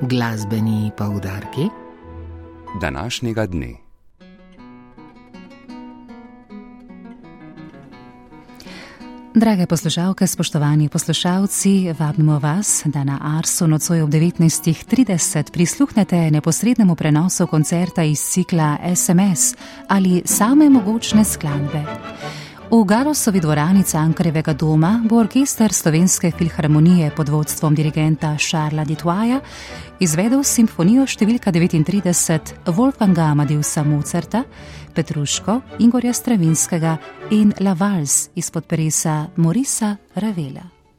glasbeni poudarki današnjega dne. Drage poslušalke, spoštovani poslušalci, vabimo vas, da na Arsu nocoj ob 19.30 prisluhnete neposrednemu prenosu koncerta iz cikla SMS ali same mogočne skladbe. V Galosovi dvorani Cankarevega doma bo orkester Slovenske filharmonije pod vodstvom dirigenta Šarla Ditwaja izvedel simfonijo številka 39 Wolfganga Amadeusa Mozarta, Petruško, Ingorja Stravinskega in La Vals izpod peresa Morisa Ravela.